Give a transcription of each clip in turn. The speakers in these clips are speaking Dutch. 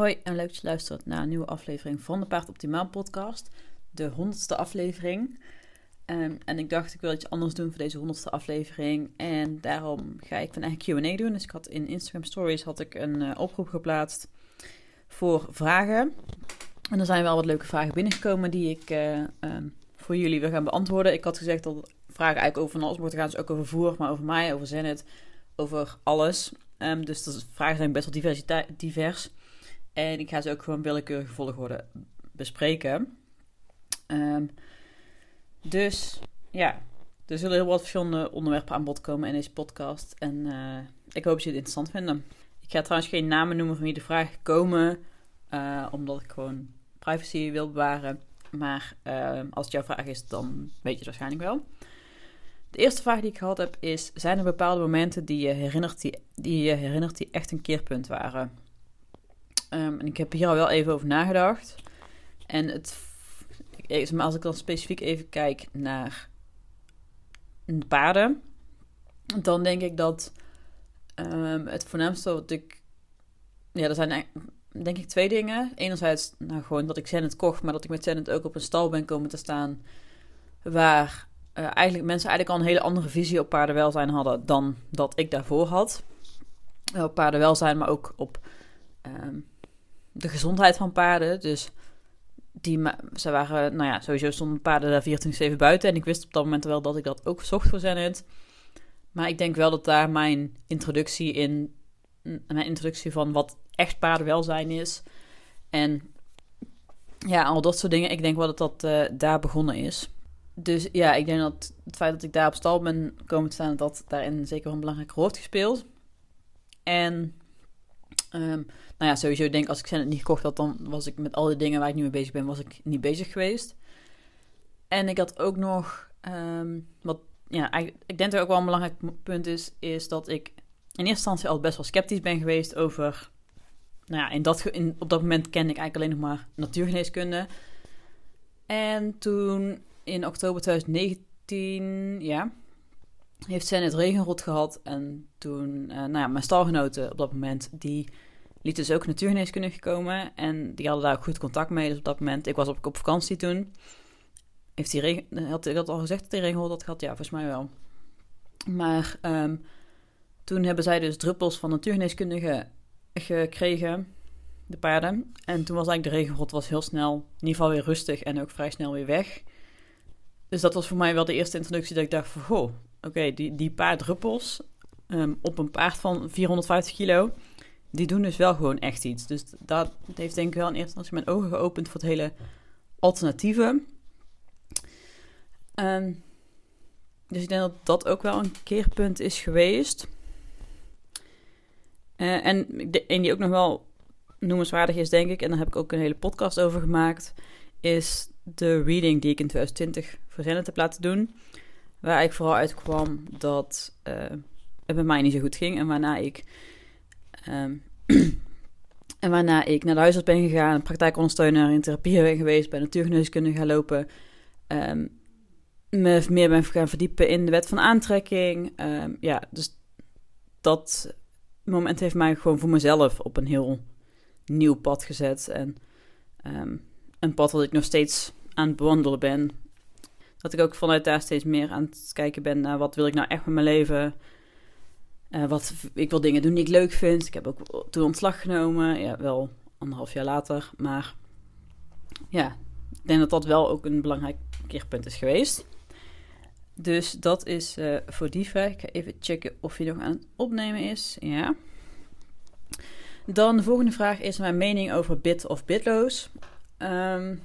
Hoi en leuk dat je luistert naar een nieuwe aflevering van de Paard Optimaal podcast. De honderdste aflevering. Ehm, en ik dacht, ik wil iets anders doen voor deze honderdste aflevering. En daarom ga ik van eigen Q&A doen. Dus ik had in Instagram Stories had ik een uh, oproep geplaatst voor vragen. En er zijn wel wat leuke vragen binnengekomen die ik uh, um, voor jullie wil gaan beantwoorden. Ik had gezegd dat vragen eigenlijk over van alles worden gaan. Dus ook over voer, maar over mij, over Zenit, over alles. Um, dus de vragen zijn best wel divers. En ik ga ze ook gewoon willekeurige volgorde bespreken. Um, dus ja, er zullen heel wat verschillende onderwerpen aan bod komen in deze podcast. En uh, ik hoop dat je het interessant vinden. Ik ga trouwens geen namen noemen van wie de vragen komen, uh, omdat ik gewoon privacy wil bewaren. Maar uh, als het jouw vraag is, dan weet je het waarschijnlijk wel. De eerste vraag die ik gehad heb is: zijn er bepaalde momenten die je herinnert die, die, je herinnert die echt een keerpunt waren? Um, en ik heb hier al wel even over nagedacht. En het, maar als ik dan specifiek even kijk naar de paarden, dan denk ik dat um, het voornaamste wat ik. Ja, er zijn denk ik twee dingen. Enerzijds, nou gewoon dat ik Zenit kocht, maar dat ik met Zenit ook op een stal ben komen te staan. Waar uh, eigenlijk mensen eigenlijk al een hele andere visie op paardenwelzijn hadden dan dat ik daarvoor had. Op paardenwelzijn, maar ook op um, de gezondheid van paarden. Dus die, ze waren, nou ja, sowieso stonden paarden daar 24-7 buiten. En ik wist op dat moment wel dat ik dat ook zocht voor Zenit. Maar ik denk wel dat daar mijn introductie in, mijn introductie van wat echt paardenwelzijn is. En ja, al dat soort dingen. Ik denk wel dat dat uh, daar begonnen is. Dus ja, ik denk dat het feit dat ik daar op stal ben komen te staan, dat daarin zeker een belangrijke rol heeft gespeeld. En um, nou ja, sowieso denk als ik het niet gekocht had, dan was ik met al die dingen waar ik nu mee bezig ben, was ik niet bezig geweest. En ik had ook nog, um, wat ja, ik denk dat ook wel een belangrijk punt is, is dat ik in eerste instantie al best wel sceptisch ben geweest over, nou ja, in dat, in, op dat moment kende ik eigenlijk alleen nog maar natuurgeneeskunde. En toen in oktober 2019, ja, heeft Sen het regenrot gehad. En toen, uh, nou ja, mijn stalgenoten op dat moment, die liet dus ook natuurgeneeskunde gekomen. En die hadden daar ook goed contact mee. Dus op dat moment, ik was op, op vakantie toen. Heeft die regen, had ik dat al gezegd dat regel dat gehad? Ja, volgens mij wel. Maar um, toen hebben zij dus druppels van natuurgeneeskundige gekregen, de paarden. En toen was eigenlijk de regenrot was heel snel, in ieder geval weer rustig en ook vrij snel weer weg. Dus dat was voor mij wel de eerste introductie dat ik dacht van, goh, oké, die, die paar druppels um, op een paard van 450 kilo die doen dus wel gewoon echt iets. Dus dat heeft denk ik wel in eerste instantie mijn ogen geopend voor het hele alternatieve. Um, dus ik denk dat dat ook wel een keerpunt is geweest. Uh, en een die ook nog wel noemenswaardig is, denk ik, en daar heb ik ook een hele podcast over gemaakt, is de reading die ik in 2020 voor Zenit heb laten doen. Waar ik vooral uitkwam dat uh, het bij mij niet zo goed ging en waarna ik Um, en waarna ik naar de huisarts ben gegaan, praktijkondersteuner in therapie ben geweest, bij natuurgeneeskunde gaan lopen. Um, me meer ben gaan verdiepen in de wet van aantrekking. Um, ja, dus dat moment heeft mij gewoon voor mezelf op een heel nieuw pad gezet. En een pad wat ik nog steeds aan het bewandelen ben. Dat ik ook vanuit daar steeds meer aan het kijken ben naar wat wil ik nou echt met mijn leven. Uh, wat, ik wil dingen doen die ik leuk vind. Ik heb ook toen ontslag genomen. Ja, wel anderhalf jaar later. Maar ja, ik denk dat dat wel ook een belangrijk keerpunt is geweest. Dus dat is uh, voor die vraag. Ik ga even checken of hij nog aan het opnemen is. Ja. Dan de volgende vraag is mijn mening over bit of bitloos. Um,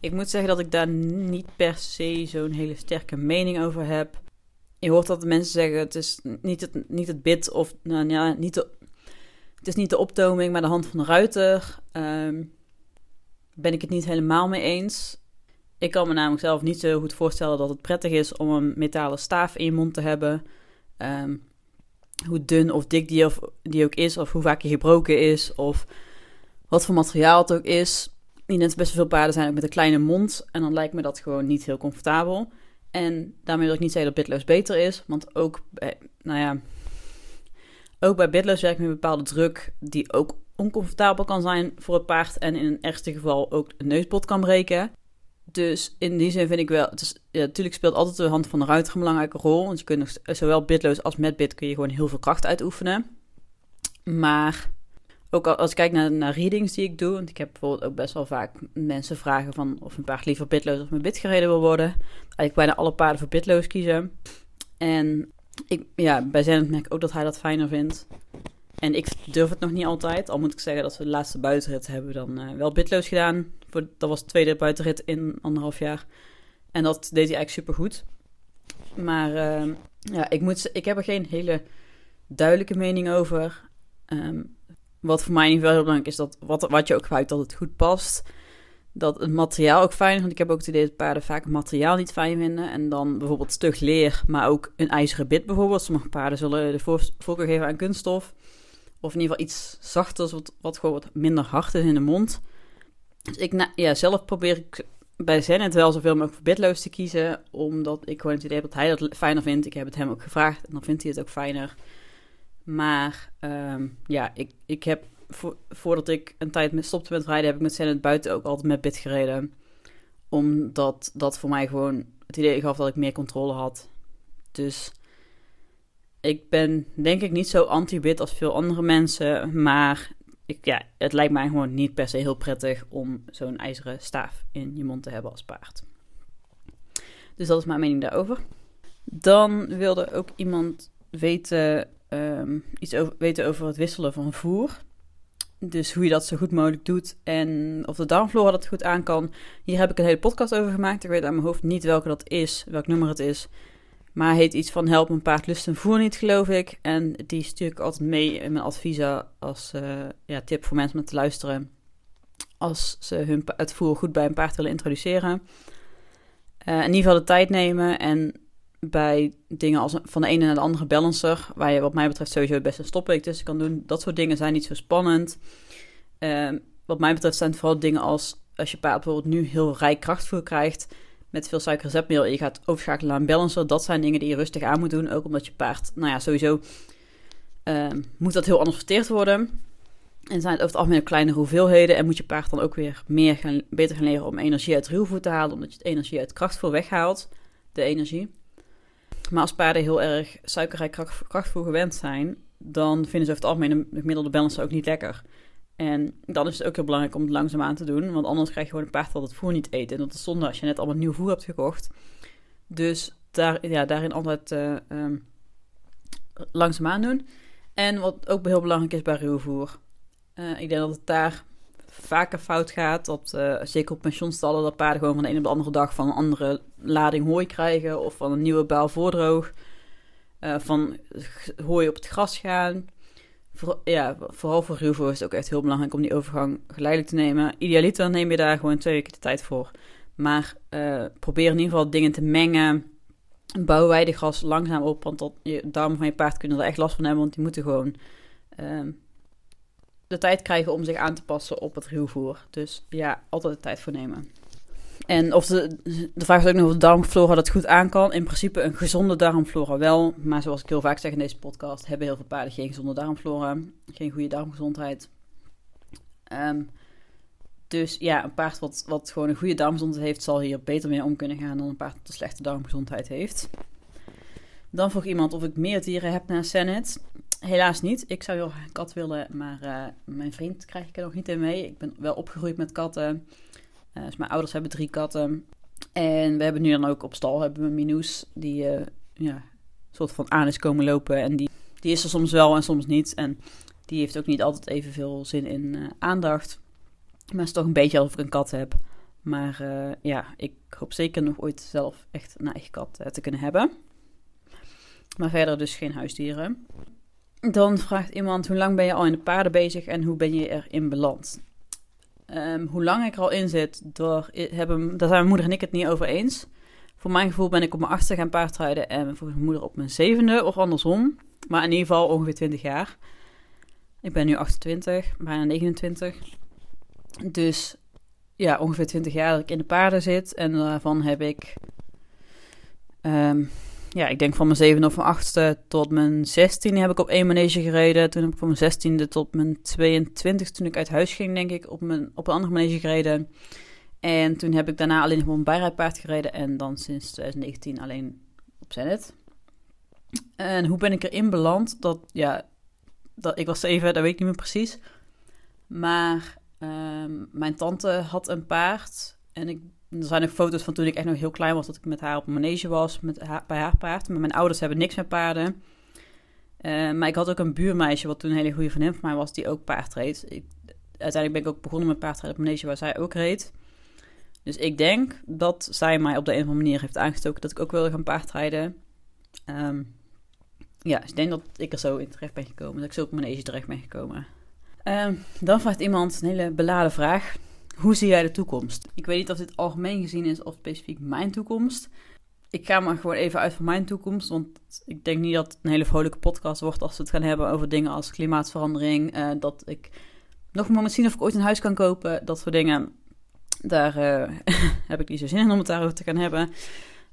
ik moet zeggen dat ik daar niet per se zo'n hele sterke mening over heb je hoort dat mensen zeggen: het is niet het, niet het bid of nou, ja, niet de, het is niet de optoming, maar de hand van de ruiter. Um, ben ik het niet helemaal mee eens. Ik kan me namelijk zelf niet zo goed voorstellen dat het prettig is om een metalen staaf in je mond te hebben. Um, hoe dun of dik die, of, die ook is, of hoe vaak je gebroken is, of wat voor materiaal het ook is. Ik denk best veel paarden zijn ook met een kleine mond. En dan lijkt me dat gewoon niet heel comfortabel. En daarmee wil ik niet zeggen dat bitloos beter is, want ook bij, nou ja, ook bij bitloos werkt met een bepaalde druk die ook oncomfortabel kan zijn voor het paard en in een ergste geval ook een neusbot kan breken. Dus in die zin vind ik wel, natuurlijk speelt altijd de hand van de ruiter een belangrijke rol. Want je kunt zowel bitloos als met bit kun je gewoon heel veel kracht uitoefenen. Maar ook als ik kijk naar, readings die ik doe, want ik heb bijvoorbeeld ook best wel vaak mensen vragen van of een paard liever bitloos of met bit gereden wil worden. Eigenlijk bijna alle paarden voor bitloos kiezen. En ik, ja, bij Zenit merk ook dat hij dat fijner vindt. En ik durf het nog niet altijd. Al moet ik zeggen dat we de laatste buitenrit hebben dan uh, wel bitloos gedaan. Dat was de tweede buitenrit in anderhalf jaar. En dat deed hij eigenlijk super goed. Maar uh, ja, ik, moet, ik heb er geen hele duidelijke mening over. Um, wat voor mij in ieder geval heel belangrijk is, dat wat, wat je ook gebruikt, dat het goed past. Dat het materiaal ook fijn is, want ik heb ook het idee dat paarden vaak het materiaal niet fijn vinden. En dan bijvoorbeeld stug leer, maar ook een ijzeren bit bijvoorbeeld. Sommige paarden zullen de voorkeur geven aan kunststof. Of in ieder geval iets zachters, wat, wat gewoon wat minder hard is in de mond. Dus ik, ja, zelf probeer ik bij Zenit wel zoveel mogelijk voor bitloos te kiezen. Omdat ik gewoon het idee heb dat hij dat fijner vindt. Ik heb het hem ook gevraagd en dan vindt hij het ook fijner. Maar um, ja, ik, ik heb voordat ik een tijd stopte met rijden, heb ik met Zenit buiten ook altijd met bit gereden. Omdat dat voor mij gewoon het idee gaf dat ik meer controle had. Dus ik ben denk ik niet zo anti-bit als veel andere mensen. Maar ik, ja, het lijkt mij gewoon niet per se heel prettig om zo'n ijzeren staaf in je mond te hebben als paard. Dus dat is mijn mening daarover. Dan wilde ook iemand weten, um, iets over, weten over het wisselen van voer. Dus hoe je dat zo goed mogelijk doet en of de darmflora dat goed aan kan. Hier heb ik een hele podcast over gemaakt. Ik weet aan mijn hoofd niet welke dat is, welk nummer het is. Maar heet iets van help een paard lust en voer niet, geloof ik. En die stuur ik altijd mee in mijn adviezen als uh, ja, tip voor mensen om te luisteren. Als ze hun, het voer goed bij een paard willen introduceren. Uh, in ieder geval de tijd nemen en bij dingen als van de ene naar de andere balancer, waar je wat mij betreft sowieso best een stopweek tussen kan doen. Dat soort dingen zijn niet zo spannend. Uh, wat mij betreft zijn het vooral dingen als als je paard bijvoorbeeld nu heel rijk krachtvoer krijgt met veel suikerreceptmeel en je gaat overschakelen naar een balancer. Dat zijn dingen die je rustig aan moet doen. Ook omdat je paard, nou ja, sowieso uh, moet dat heel anders verteerd worden. En zijn het over het algemeen kleine hoeveelheden. En moet je paard dan ook weer meer gaan, beter gaan leren om energie uit ruwvoer te halen. Omdat je het energie uit krachtvoer weghaalt. De energie. Maar als paarden heel erg suikerrijk krachtvoer gewend zijn, dan vinden ze over het algemeen de gemiddelde balancer ook niet lekker. En dan is het ook heel belangrijk om het langzaam aan te doen, want anders krijg je gewoon een paard dat het voer niet eet. En dat is zonde als je net allemaal nieuw voer hebt gekocht. Dus daar, ja, daarin altijd uh, um, langzaam aan doen. En wat ook heel belangrijk is bij ruwvoer. Uh, ik denk dat het daar vaker fout gaat. Dat, uh, zeker op pensioenstallen, dat paarden gewoon van de een op de andere dag van een andere lading hooi krijgen. Of van een nieuwe baal voordroog. Uh, van hooi op het gras gaan. Ja, vooral voor ruwvoer is het ook echt heel belangrijk om die overgang geleidelijk te nemen. Idealiter neem je daar gewoon twee weken de tijd voor. Maar uh, probeer in ieder geval dingen te mengen. Bouw weidegras langzaam op, want dat, je darmen van je paard kunnen er echt last van hebben. Want die moeten gewoon uh, de tijd krijgen om zich aan te passen op het ruwvoer. Dus ja, altijd de tijd voor nemen. En of de, de vraag is ook nog of de darmflora dat goed aan kan. In principe een gezonde darmflora wel. Maar zoals ik heel vaak zeg in deze podcast, hebben heel veel paarden geen gezonde darmflora. Geen goede darmgezondheid. Um, dus ja, een paard wat, wat gewoon een goede darmgezondheid heeft, zal hier beter mee om kunnen gaan dan een paard dat een slechte darmgezondheid heeft. Dan vroeg iemand of ik meer dieren heb na Senet. Helaas niet. Ik zou heel graag een kat willen, maar uh, mijn vriend krijg ik er nog niet in mee. Ik ben wel opgegroeid met katten. Uh, dus mijn ouders hebben drie katten. En we hebben nu dan ook op stal hebben we Minoes, die uh, ja, soort van aan is komen lopen. En die, die is er soms wel en soms niet. En die heeft ook niet altijd evenveel zin in aandacht. Maar het is toch een beetje alsof ik een kat heb. Maar ja, ik hoop zeker nog ooit zelf echt een eigen kat te kunnen hebben. Maar verder dus geen huisdieren. Dan vraagt iemand, hoe lang ben je al in de paarden bezig en hoe ben je erin beland? Um, hoe lang ik er al in zit, door, hebben, daar zijn mijn moeder en ik het niet over eens. Voor mijn gevoel ben ik op mijn achtste gaan paardrijden en voor mijn moeder op mijn zevende of andersom. Maar in ieder geval ongeveer 20 jaar. Ik ben nu 28, bijna 29. Dus ja, ongeveer 20 jaar dat ik in de paarden zit. En daarvan heb ik um, ja, ik denk van mijn zevende of mijn achtste tot mijn zestiende heb ik op één manege gereden. Toen heb ik van mijn zestiende tot mijn 22 toen ik uit huis ging, denk ik, op, mijn, op een andere manege gereden. En toen heb ik daarna alleen nog op een bijrijdpaard gereden. En dan sinds 2019 alleen op Zenit. En hoe ben ik erin beland? Dat, ja, dat, ik was zeven, dat weet ik niet meer precies. Maar ehm, mijn tante had een paard. En ik, er zijn ook foto's van toen ik echt nog heel klein was, dat ik met haar op een manege was, met haar, bij haar paard. Maar mijn ouders hebben niks met paarden. Uh, maar ik had ook een buurmeisje, wat toen een hele goede vriendin van mij was, die ook paard reed. Uiteindelijk ben ik ook begonnen met paardrijden op manege waar zij ook reed. Dus ik denk dat zij mij op de een of andere manier heeft aangestoken dat ik ook wilde gaan paardrijden. Um, ja, dus ik denk dat ik er zo in terecht ben gekomen. Dat ik zo op manege terecht ben gekomen. Um, dan vraagt iemand een hele beladen vraag. Hoe zie jij de toekomst? Ik weet niet of dit algemeen gezien is of specifiek mijn toekomst. Ik ga maar gewoon even uit van mijn toekomst. Want ik denk niet dat het een hele vrolijke podcast wordt als we het gaan hebben over dingen als klimaatverandering. Uh, dat ik nog maar misschien of ik ooit een huis kan kopen. Dat soort dingen. Daar uh, heb ik niet zo zin in om het daarover te gaan hebben.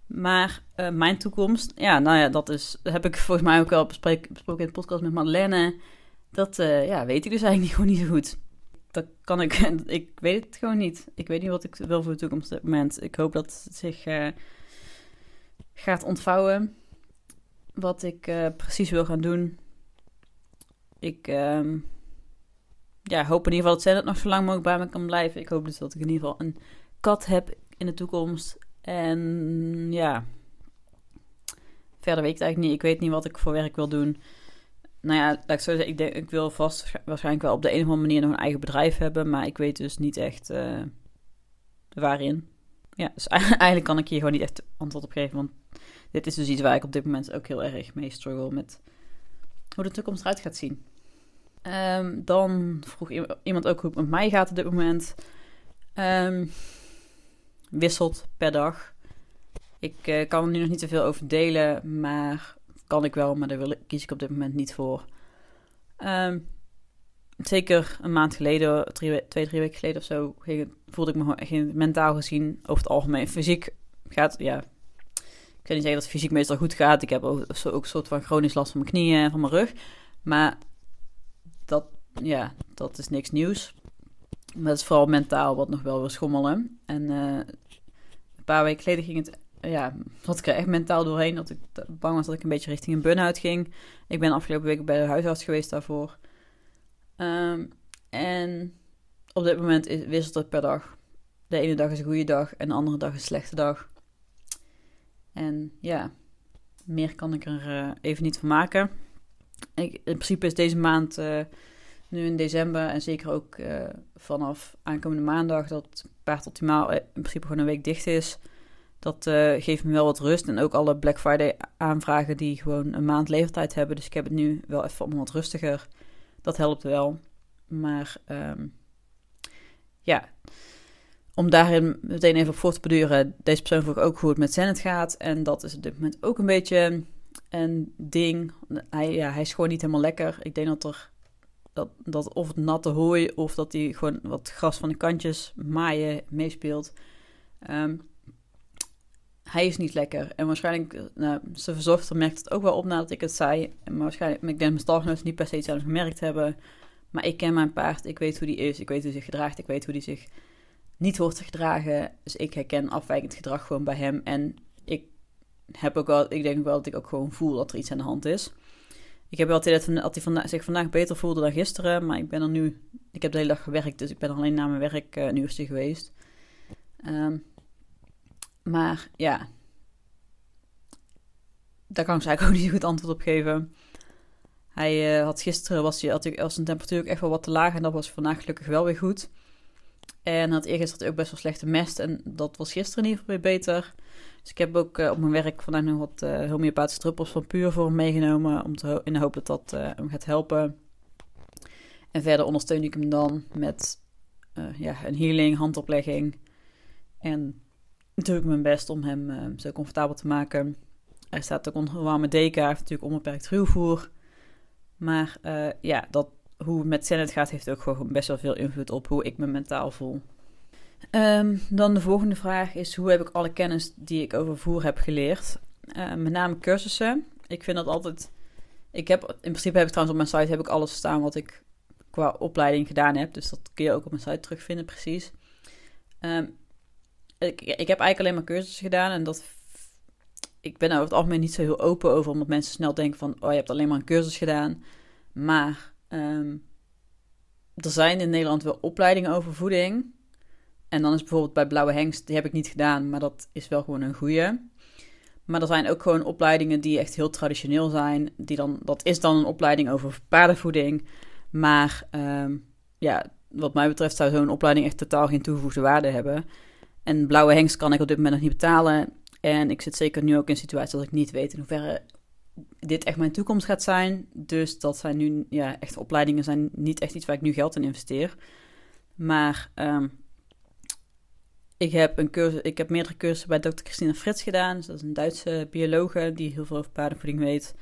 Maar uh, mijn toekomst, ja, nou ja, dat is, heb ik volgens mij ook wel besproken in de podcast met Madeleine. Dat ja, weet ik dus eigenlijk gewoon niet zo goed. Dat kan ik, ik weet het gewoon niet. Ik weet niet wat ik wil voor de toekomst op dit moment. Ik hoop dat het zich uh, gaat ontvouwen. Wat ik precies wil gaan doen. Ik um, ja, hoop in ieder geval dat zij dat nog zo lang mogelijk bij me kan blijven. Ik hoop dus dat ik in ieder geval een kat heb in de toekomst. En ja, verder weet ik het eigenlijk niet. Ik weet niet wat ik voor werk wil doen. Nou ja, laat ik zo zeggen, ik, denk, ik wil vast waarschijnlijk wel op de een of andere manier nog een eigen bedrijf hebben. Maar ik weet dus niet echt uh, waarin. Ja, dus eigenlijk kan ik hier gewoon niet echt antwoord op geven. Want dit is dus iets waar ik op dit moment ook heel erg mee struggle met hoe de toekomst eruit gaat zien. Um, dan vroeg iemand ook hoe het met mij gaat op dit moment. Um, wisselt per dag. Ik uh, kan er nu nog niet zoveel over delen, maar kan ik wel, maar daar wil, kies ik op dit moment niet voor. Um, zeker een maand geleden, drie, twee, drie weken geleden of zo, ging, voelde ik me gewoon mentaal gezien over het algemeen. Fysiek gaat, ja, ik kan niet zeggen dat het fysiek meestal goed gaat. Ik heb ook, ook een soort van chronisch last van mijn knieën en van mijn rug. Maar dat, ja, dat is niks nieuws. Maar het is vooral mentaal wat nog wel weer schommelen. En uh, een paar weken geleden ging het, ja, zat ik er echt mentaal doorheen. Dat ik bang was dat ik een beetje richting een burn-out ging. Ik ben afgelopen week bij de huisarts geweest daarvoor. Um, en op dit moment is, wisselt het per dag. De ene dag is een goede dag en de andere dag is een slechte dag. En ja, meer kan ik er uh, even niet van maken. Ik, in principe is deze maand... Uh, nu in december en zeker ook uh, vanaf aankomende maandag dat paard optimaal in principe gewoon een week dicht is. Dat uh, geeft me wel wat rust. En ook alle Black Friday aanvragen die gewoon een maand leeftijd hebben. Dus ik heb het nu wel even allemaal wat rustiger. Dat helpt wel. Maar um, ja, om daarin meteen even op voor te beduren. Deze persoon vroeg ook hoe het met Zenit gaat. En dat is op dit moment ook een beetje een ding. Hij, ja, hij is gewoon niet helemaal lekker. Ik denk dat er dat, dat of het natte hooi of dat hij gewoon wat gras van de kantjes maaien meespeelt. Um, hij is niet lekker. En waarschijnlijk, eh, nou, zijn verzorgster merkt het ook wel op nadat ik het zei. Maar waarschijnlijk, ik denk mijn stalgenoten niet per se iets aan gemerkt hebben. Maar ik ken mijn paard, ik weet hoe die is, ik weet hoe hij zich gedraagt, ik weet hoe hij zich niet hoort gedragen. Dus ik herken afwijkend gedrag gewoon bij hem. En ik heb ook wel, ik denk wel dat ik ook gewoon voel dat er iets aan de hand is. Ik heb wel altijd dat hij vanda zich vandaag beter voelde dan gisteren. Maar ik ben er nu. Ik heb de hele dag gewerkt, dus ik ben alleen na mijn werk uh, een uurtje geweest. Um, maar ja. Daar kan ik eigenlijk ook niet goed antwoord op geven. Hij uh, had gisteren was, hij, had, hij, was zijn temperatuur ook echt wel wat te laag. En dat was vandaag gelukkig wel weer goed. En had eergisteren ook best wel slechte mest. En dat was gisteren in ieder geval weer beter. Dus ik heb ook uh, op mijn werk vandaag nog wat uh, homeopathische druppels van puur voor hem meegenomen. Om te in de hoop dat dat hem gaat helpen. En verder ondersteun ik hem dan met ja, een healing, handoplegging. En ik mijn best om hem zo comfortabel te maken. Hij staat ook onder een warme deken. Heeft natuurlijk onbeperkt ruwvoer. Maar ja, dat, hoe het met Zenit gaat, heeft ook gewoon best wel veel invloed op hoe ik me mentaal voel. Um, dan de volgende vraag is: hoe heb ik alle kennis die ik over voer heb geleerd? Uh, met name cursussen. Ik vind dat altijd. Ik heb in principe heb ik trouwens op mijn site heb ik alles staan wat ik qua opleiding gedaan heb. Dus dat kun je ook op mijn site terugvinden, precies. Um, ik, ik heb eigenlijk alleen maar cursussen gedaan en dat. Ik ben er over het algemeen niet zo heel open over, omdat mensen snel denken van, oh, je hebt alleen maar een cursus gedaan. Maar um, er zijn in Nederland wel opleidingen over voeding. En dan is bijvoorbeeld bij Blauwe Hengst, die heb ik niet gedaan, maar dat is wel gewoon een goede. Maar er zijn ook gewoon opleidingen die echt heel traditioneel zijn. Die dan, dat is dan een opleiding over paardenvoeding. Maar um, ja, wat mij betreft zou zo'n opleiding echt totaal geen toegevoegde waarde hebben. En Blauwe Hengst kan ik op dit moment nog niet betalen. En ik zit zeker nu ook in een situatie dat ik niet weet in hoeverre dit echt mijn toekomst gaat zijn. Dus dat zijn nu, ja, echt opleidingen zijn niet echt iets waar ik nu geld in investeer. Maar um, ik heb, een cursus, ik heb meerdere cursussen bij Dr. Christina Frits gedaan. Dus dat is een Duitse biologe die heel veel over paardenvoeding weet.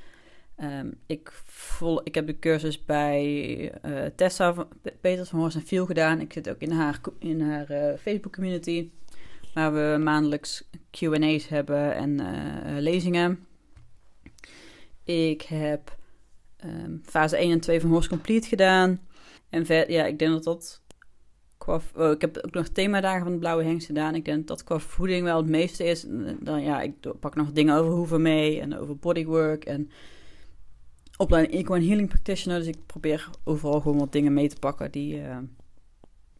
Um, ik, vol, ik heb de cursus bij uh, Tessa Peters van Horst en Viel gedaan. Ik zit ook in haar, in haar uh, Facebook community. Waar we maandelijks QA's hebben en uh, lezingen. Ik heb um, fase 1 en 2 van Horse Complete gedaan. En ja, ik denk dat dat qua, oh, ik heb ook nog themadagen van de Blauwe Hengst gedaan. Ik denk dat qua voeding wel het meeste is. Dan ja, ik pak nog dingen over hoeven mee en over bodywork en opleiding Equine Healing Practitioner. Dus ik probeer overal gewoon wat dingen mee te pakken die,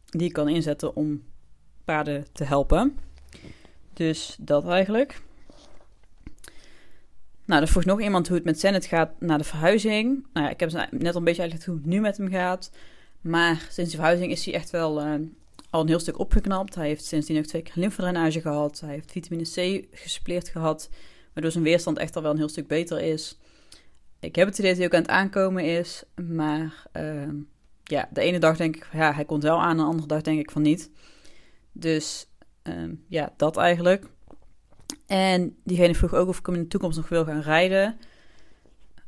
die ik kan inzetten om paarden te helpen. Dus dat eigenlijk. Nou, er vroeg nog iemand hoe het met Zenit gaat na de verhuizing. Nou ja, ik heb net een beetje uitgelegd hoe het nu met hem gaat. Maar sinds de verhuizing is hij echt wel uh, al een heel stuk opgeknapt. Hij heeft sindsdien ook twee keer lymfedrainage gehad. Hij heeft vitamine C gesupleerd gehad. Waardoor zijn weerstand echt al wel een heel stuk beter is. Ik heb het idee dat hij ook aan het aankomen is. Maar uh, ja, de ene dag denk ik, ja, hij komt wel aan. De andere dag denk ik van niet. Dus uh, ja, dat eigenlijk. En diegene vroeg ook of ik hem in de toekomst nog wil gaan rijden.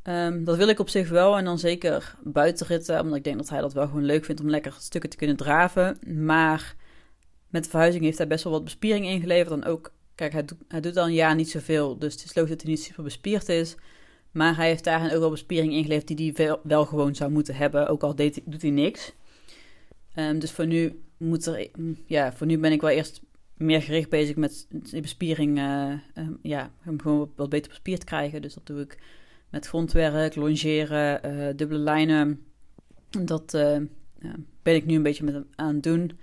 Um, dat wil ik op zich wel. En dan zeker buitenritten. Omdat ik denk dat hij dat wel gewoon leuk vindt om lekker stukken te kunnen draven. Maar met de verhuizing heeft hij best wel wat bespiering ingeleverd. Dan ook, kijk, hij, doet, hij doet al een jaar niet zoveel. Dus het is logisch dat hij niet super bespierd is. Maar hij heeft daarin ook wel bespiering ingeleverd die hij wel, wel gewoon zou moeten hebben. Ook al deed, doet hij niks. Um, dus voor nu, moet er, ja, voor nu ben ik wel eerst meer gericht bezig met bespiering. Uh, um, ja, hem gewoon wat beter bespierd krijgen. Dus dat doe ik met grondwerk, longeren, uh, dubbele lijnen. Dat uh, ben ik nu een beetje met aan het doen.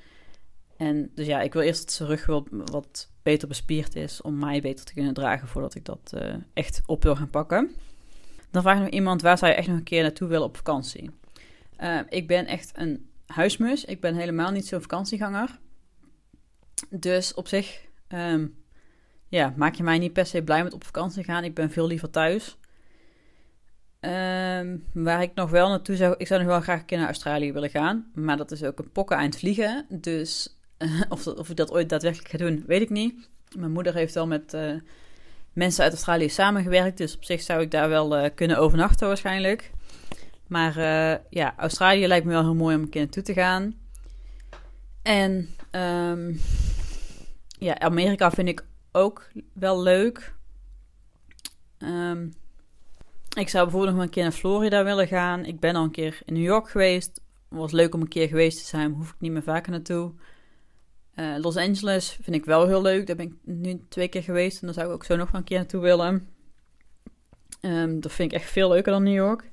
En dus ja, ik wil eerst dat zijn rug wat, wat beter bespierd is om mij beter te kunnen dragen voordat ik dat echt op wil gaan pakken. Dan vraagt nog iemand, waar zou je echt nog een keer naartoe willen op vakantie? ik ben echt een huismus. Ik ben helemaal niet zo'n vakantieganger. Dus op zich um, ja, maak je mij niet per se blij met op vakantie gaan. Ik ben veel liever thuis. Um, waar ik nog wel naartoe zou... Ik zou nog wel graag een keer naar Australië willen gaan. Maar dat is ook een pokken eind vliegen. Dus of, of ik dat ooit daadwerkelijk ga doen, weet ik niet. Mijn moeder heeft wel met uh, mensen uit Australië samengewerkt. Dus op zich zou ik daar wel uh, kunnen overnachten waarschijnlijk. Maar ja, Australië lijkt me wel heel mooi om een keer naartoe te gaan. En um, ja, Amerika vind ik ook wel leuk. Um, ik zou bijvoorbeeld nog een keer naar Florida willen gaan. Ik ben al een keer in New York geweest. Was leuk om een keer geweest te zijn, hoef ik niet meer vaker naartoe. Uh, Los Angeles vind ik wel heel leuk. Daar ben ik nu twee keer geweest en daar zou ik ook zo nog een keer naartoe willen. Um, dat vind ik echt veel leuker dan New York.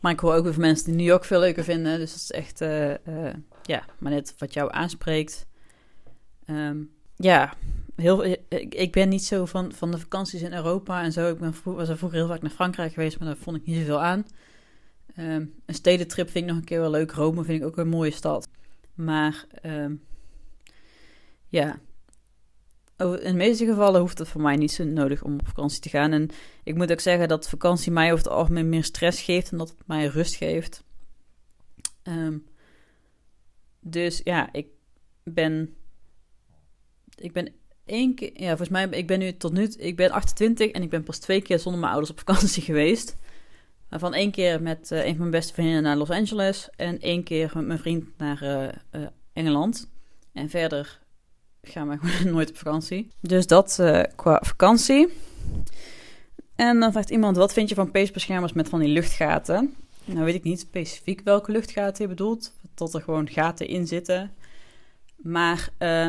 Maar ik hoor ook weer van mensen die New York veel leuker vinden. Dus dat is echt, uh, uh, ja, maar net wat jou aanspreekt. Um, ja, heel, ik ben niet zo van, van de vakanties in Europa en zo. Ik ben, was er vroeger heel vaak naar Frankrijk geweest, maar daar vond ik niet zoveel aan. Um, een stedentrip vind ik nog een keer wel leuk. Rome vind ik ook een mooie stad. Maar um, ja, in de meeste gevallen hoeft het voor mij niet zo nodig om op vakantie te gaan. En ik moet ook zeggen dat vakantie mij over het algemeen meer stress geeft dan dat het mij rust geeft. Um, dus ja, ik ben, ik ben één keer, ja, volgens mij, ik ben nu tot nu, ik ben 28 en ik ben pas twee keer zonder mijn ouders op vakantie geweest. Van één keer met uh, een van mijn beste vriendinnen naar Los Angeles en één keer met mijn vriend naar uh, uh, Engeland. En verder gaan we nooit op vakantie. Dus dat qua vakantie. En dan vraagt iemand, wat vind je van peesbeschermers met van die luchtgaten? Nou weet ik niet specifiek welke luchtgaten je bedoelt. Tot er gewoon gaten in zitten. Maar uh,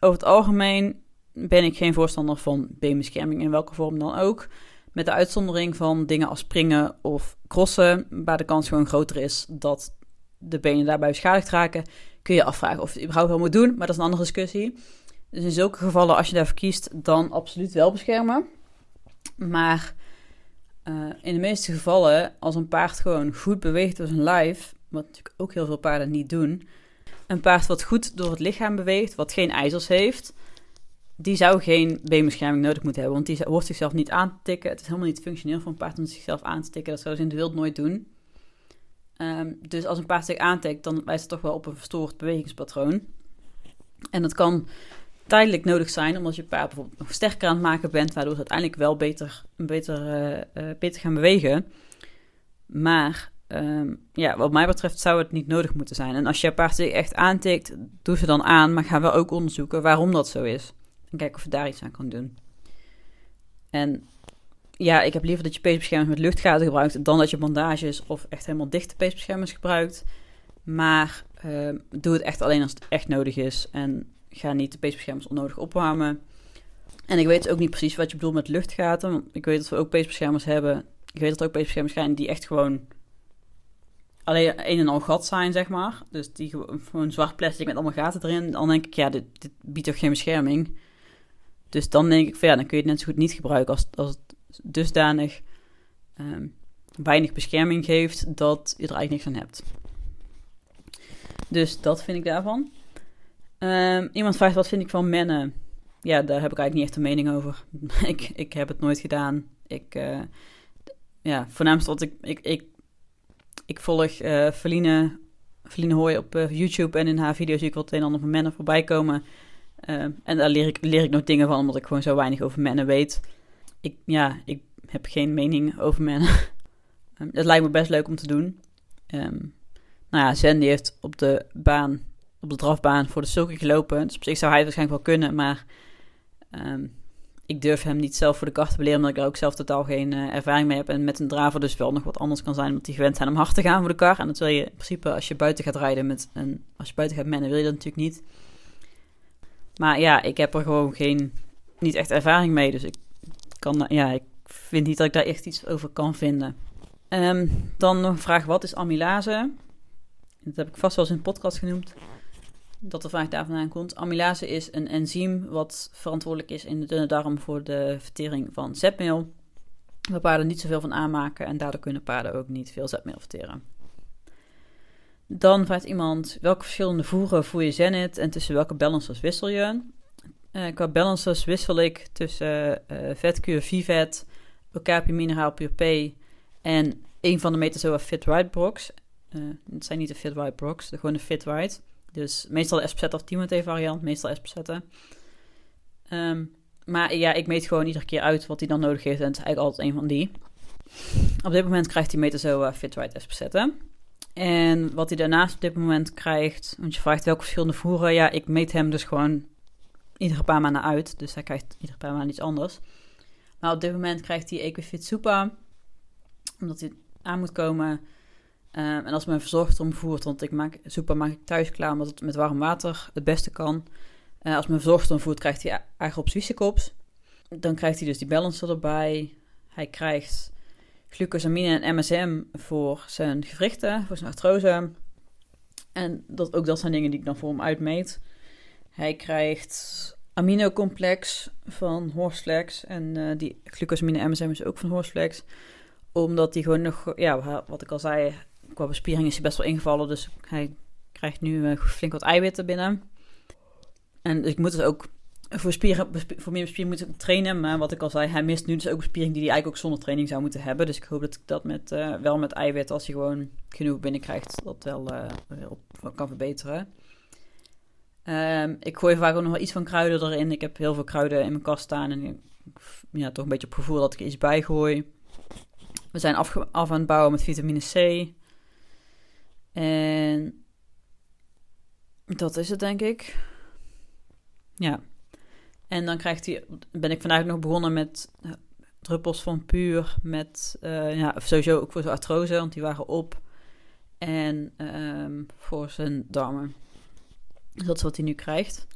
over het algemeen ben ik geen voorstander van beenbescherming in welke vorm dan ook. Met de uitzondering van dingen als springen of crossen, waar de kans gewoon groter is dat de benen daarbij beschadigd raken, kun je afvragen of je het überhaupt wel moet doen. Maar dat is een andere discussie. Dus in zulke gevallen, als je daarvoor kiest, dan absoluut wel beschermen. Maar uh, in de meeste gevallen, als een paard gewoon goed beweegt door zijn lijf, wat natuurlijk ook heel veel paarden niet doen, een paard wat goed door het lichaam beweegt, wat geen ijzers heeft, die zou geen beenbescherming nodig moeten hebben, want die hoort zichzelf niet aan te tikken. Het is helemaal niet functioneel voor een paard om zichzelf aan te tikken. Dat zou ze in de wild nooit doen. Um, dus als een paard zich aantikt, dan wijst het toch wel op een verstoord bewegingspatroon. En dat kan tijdelijk nodig zijn, omdat je paard bijvoorbeeld nog sterker aan het maken bent, waardoor ze uiteindelijk wel beter, beter, uh, uh, beter gaan bewegen. Maar um, ja, wat mij betreft zou het niet nodig moeten zijn. En als je paard zich echt aantikt, doe ze dan aan, maar ga wel ook onderzoeken waarom dat zo is. En kijken of je daar iets aan kan doen. En ja, ik heb liever dat je peesbeschermers met luchtgaten gebruikt dan dat je bandages of echt helemaal dichte peesbeschermers gebruikt. Maar uh, doe het echt alleen als het echt nodig is. En ga niet de peesbeschermers onnodig opwarmen. En ik weet ook niet precies wat je bedoelt met luchtgaten. Ik weet dat we ook peesbeschermers hebben. Ik weet dat er ook peesbeschermers zijn die echt gewoon alleen een en al gat zijn, zeg maar. Dus die gewoon zwart plastic met allemaal gaten erin. Dan denk ik, ja, dit, biedt toch geen bescherming. Dus dan denk ik, van, ja, dan kun je het net zo goed niet gebruiken als, als het dusdanig um, weinig bescherming geeft dat je er eigenlijk niks aan hebt. Dus dat vind ik daarvan. Um, iemand vraagt wat vind ik van mennen. Ja, daar heb ik eigenlijk niet echt een mening over. ik, ik heb het nooit gedaan. Ik, uh, ja, voornaamst wat ik, ik, ik, ik volg uh, Feline, Hooy op uh, YouTube en in haar video's zie ik wat een en ander van mennen voorbij komen. Uh, en daar leer ik, leer ik nog dingen van, omdat ik gewoon zo weinig over mennen weet ik, ja, ik heb geen mening over mannen. um, het lijkt me best leuk om te doen. Um, nou ja, Zen heeft op de baan, op de drafbaan voor de sulke gelopen. Dus op zich zou hij het waarschijnlijk wel kunnen, maar um, ik durf hem niet zelf voor de kar te beleren, omdat ik er ook zelf totaal geen uh, ervaring mee heb. En met een draver dus wel nog wat anders kan zijn, omdat die gewend zijn om hard te gaan voor de kar. En dat wil je in principe als je buiten gaat rijden met een, als je buiten gaat mennen, wil je dat natuurlijk niet. Maar ja, ik heb er gewoon geen, niet echt ervaring mee, dus ik kan, ja, ik vind niet dat ik daar echt iets over kan vinden. Um, dan nog een vraag, wat is amylase? Dat heb ik vast wel eens in een podcast genoemd, dat de vraag daar vandaan komt. Amylase is een enzym wat verantwoordelijk is in de dunne darm voor de vertering van zetmeel. Waar paarden niet zoveel van aanmaken en daardoor kunnen paarden ook niet veel zetmeel verteren. Dan vraagt iemand, welke verschillende voeren voer je Zenit en tussen welke balancers wissel je? Uh, qua balancers wissel ik tussen uh, vetkuur Vivet, Okapi Mineraal Pure P en een van de Metazoa Fit Right Brox. Uh, het zijn niet de Fit Right Brox, de gewoon Fit Right. Dus meestal de Espacetta of Timothy variant, meestal Espacetta. Um, maar ja, ik meet gewoon iedere keer uit wat hij dan nodig heeft en het is eigenlijk altijd een van die. Op dit moment krijgt hij Metazoa Fit Right Espacetta. En wat hij daarnaast op dit moment krijgt, want je vraagt welke verschillende voeren. Ja, ik meet hem dus gewoon iedere paar maanden uit. Dus hij krijgt iedere paar maanden iets anders. Maar op dit moment krijgt hij Equifit Super. Omdat hij aan moet komen. Um, en als mijn verzorgster omvoert, want ik maak soepa maak ik thuis klaar omdat het met warm water het beste kan. Uh, als mijn verzorgster omvoert, krijgt hij eigen op Zwiessekops. Dan krijgt hij dus die balancer erbij. Hij krijgt glucosamine en MSM voor zijn gewrichten, voor zijn artrose. En dat, ook dat zijn dingen die ik dan voor hem uitmeet. Hij krijgt aminocomplex van Horseflex. En uh, die glucosamine MSM is ook van Horseflex. Omdat hij gewoon nog, ja, wat ik al zei, qua bespiering is hij best wel ingevallen. Dus hij krijgt nu uh, flink wat eiwitten binnen. En ik moet dus ook voor, spieren, voor meer bespiering moeten trainen. Maar wat ik al zei, hij mist nu dus ook bespiering die hij eigenlijk ook zonder training zou moeten hebben. Dus ik hoop dat ik dat met, uh, wel met eiwit, als hij gewoon genoeg binnenkrijgt, dat wel op, kan verbeteren. Um, ik gooi vaak ook nog wel iets van kruiden erin. Ik heb heel veel kruiden in mijn kast staan. En ja, toch een beetje op gevoel dat ik iets bij gooi. We zijn af, af aan het bouwen met vitamine C. En dat is het, denk ik. Ja. En dan krijgt hij, ben ik vandaag nog begonnen met eh, druppels van puur. Met, uh, ja, sowieso ook voor zijn artrose, want die waren op. En um, voor zijn darmen. Dus dat is wat hij nu krijgt.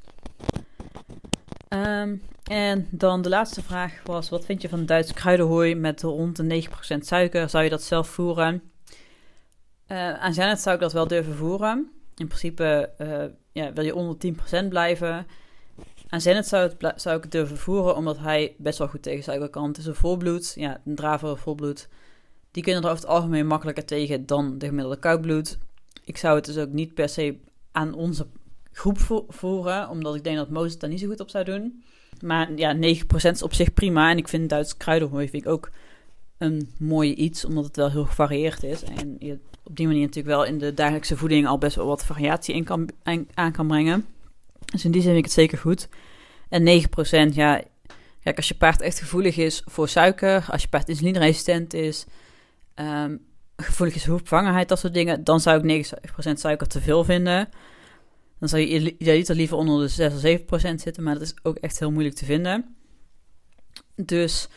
Um, en dan de laatste vraag was: wat vind je van Duits kruidenhooi met rond de 9% suiker? Zou je dat zelf voeren? Uh, aan Janet zou ik dat wel durven voeren. In principe uh, ja, wil je onder 10% blijven. Aan Zenit zou, zou ik het durven voeren, omdat hij best wel goed tegen suiker kan. Het is een volbloed, ja, een draver volbloed. Die kunnen er over het algemeen makkelijker tegen dan de gemiddelde koudbloed. Ik zou het dus ook niet per se aan onze groep voeren, omdat ik denk dat Mozes daar niet zo goed op zou doen. Maar ja, 9% is op zich prima. En ik vind Duits kruidenhooi ook een mooi iets, omdat het wel heel gevarieerd is. En je op die manier natuurlijk wel in de dagelijkse voeding al best wel wat variatie in kan, aan kan brengen. Dus in die zin vind ik het zeker goed. En 9%, ja, kijk, als je paard echt gevoelig is voor suiker, als je paard insulineresistent is, um, gevoelig is voor vervangenheid, dat soort dingen, dan zou ik 9% suiker te veel vinden. Dan zou je idealiter liever onder de 6 of 7% zitten, maar dat is ook echt heel moeilijk te vinden. Dus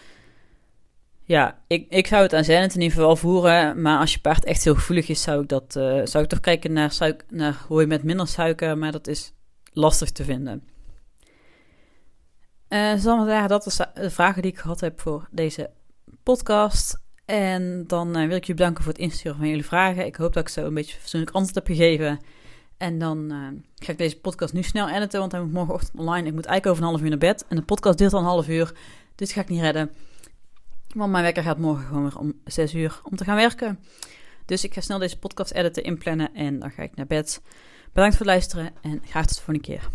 ja, ik, ik zou het aan Zenit in ieder geval voeren. Maar als je paard echt heel gevoelig is, zou ik, dat, uh, zou ik toch kijken naar, suik, naar hooi met minder suiker. Maar dat is lastig te vinden. Uh, ja, dat is de vragen die ik gehad heb voor deze podcast. En dan uh, wil ik je bedanken voor het insturen van jullie vragen. Ik hoop dat ik zo een beetje fatsoenlijk antwoord heb gegeven. En dan uh, ga ik deze podcast nu snel editen, want hij moet morgenochtend online. Ik moet eigenlijk over een half uur naar bed. En de podcast duurt al een half uur, dus ga ik niet redden. Want mijn wekker gaat morgen gewoon weer om 6 uur om te gaan werken. Dus ik ga snel deze podcast editen, inplannen en dan ga ik naar bed. Bedankt voor het luisteren en graag tot de volgende keer.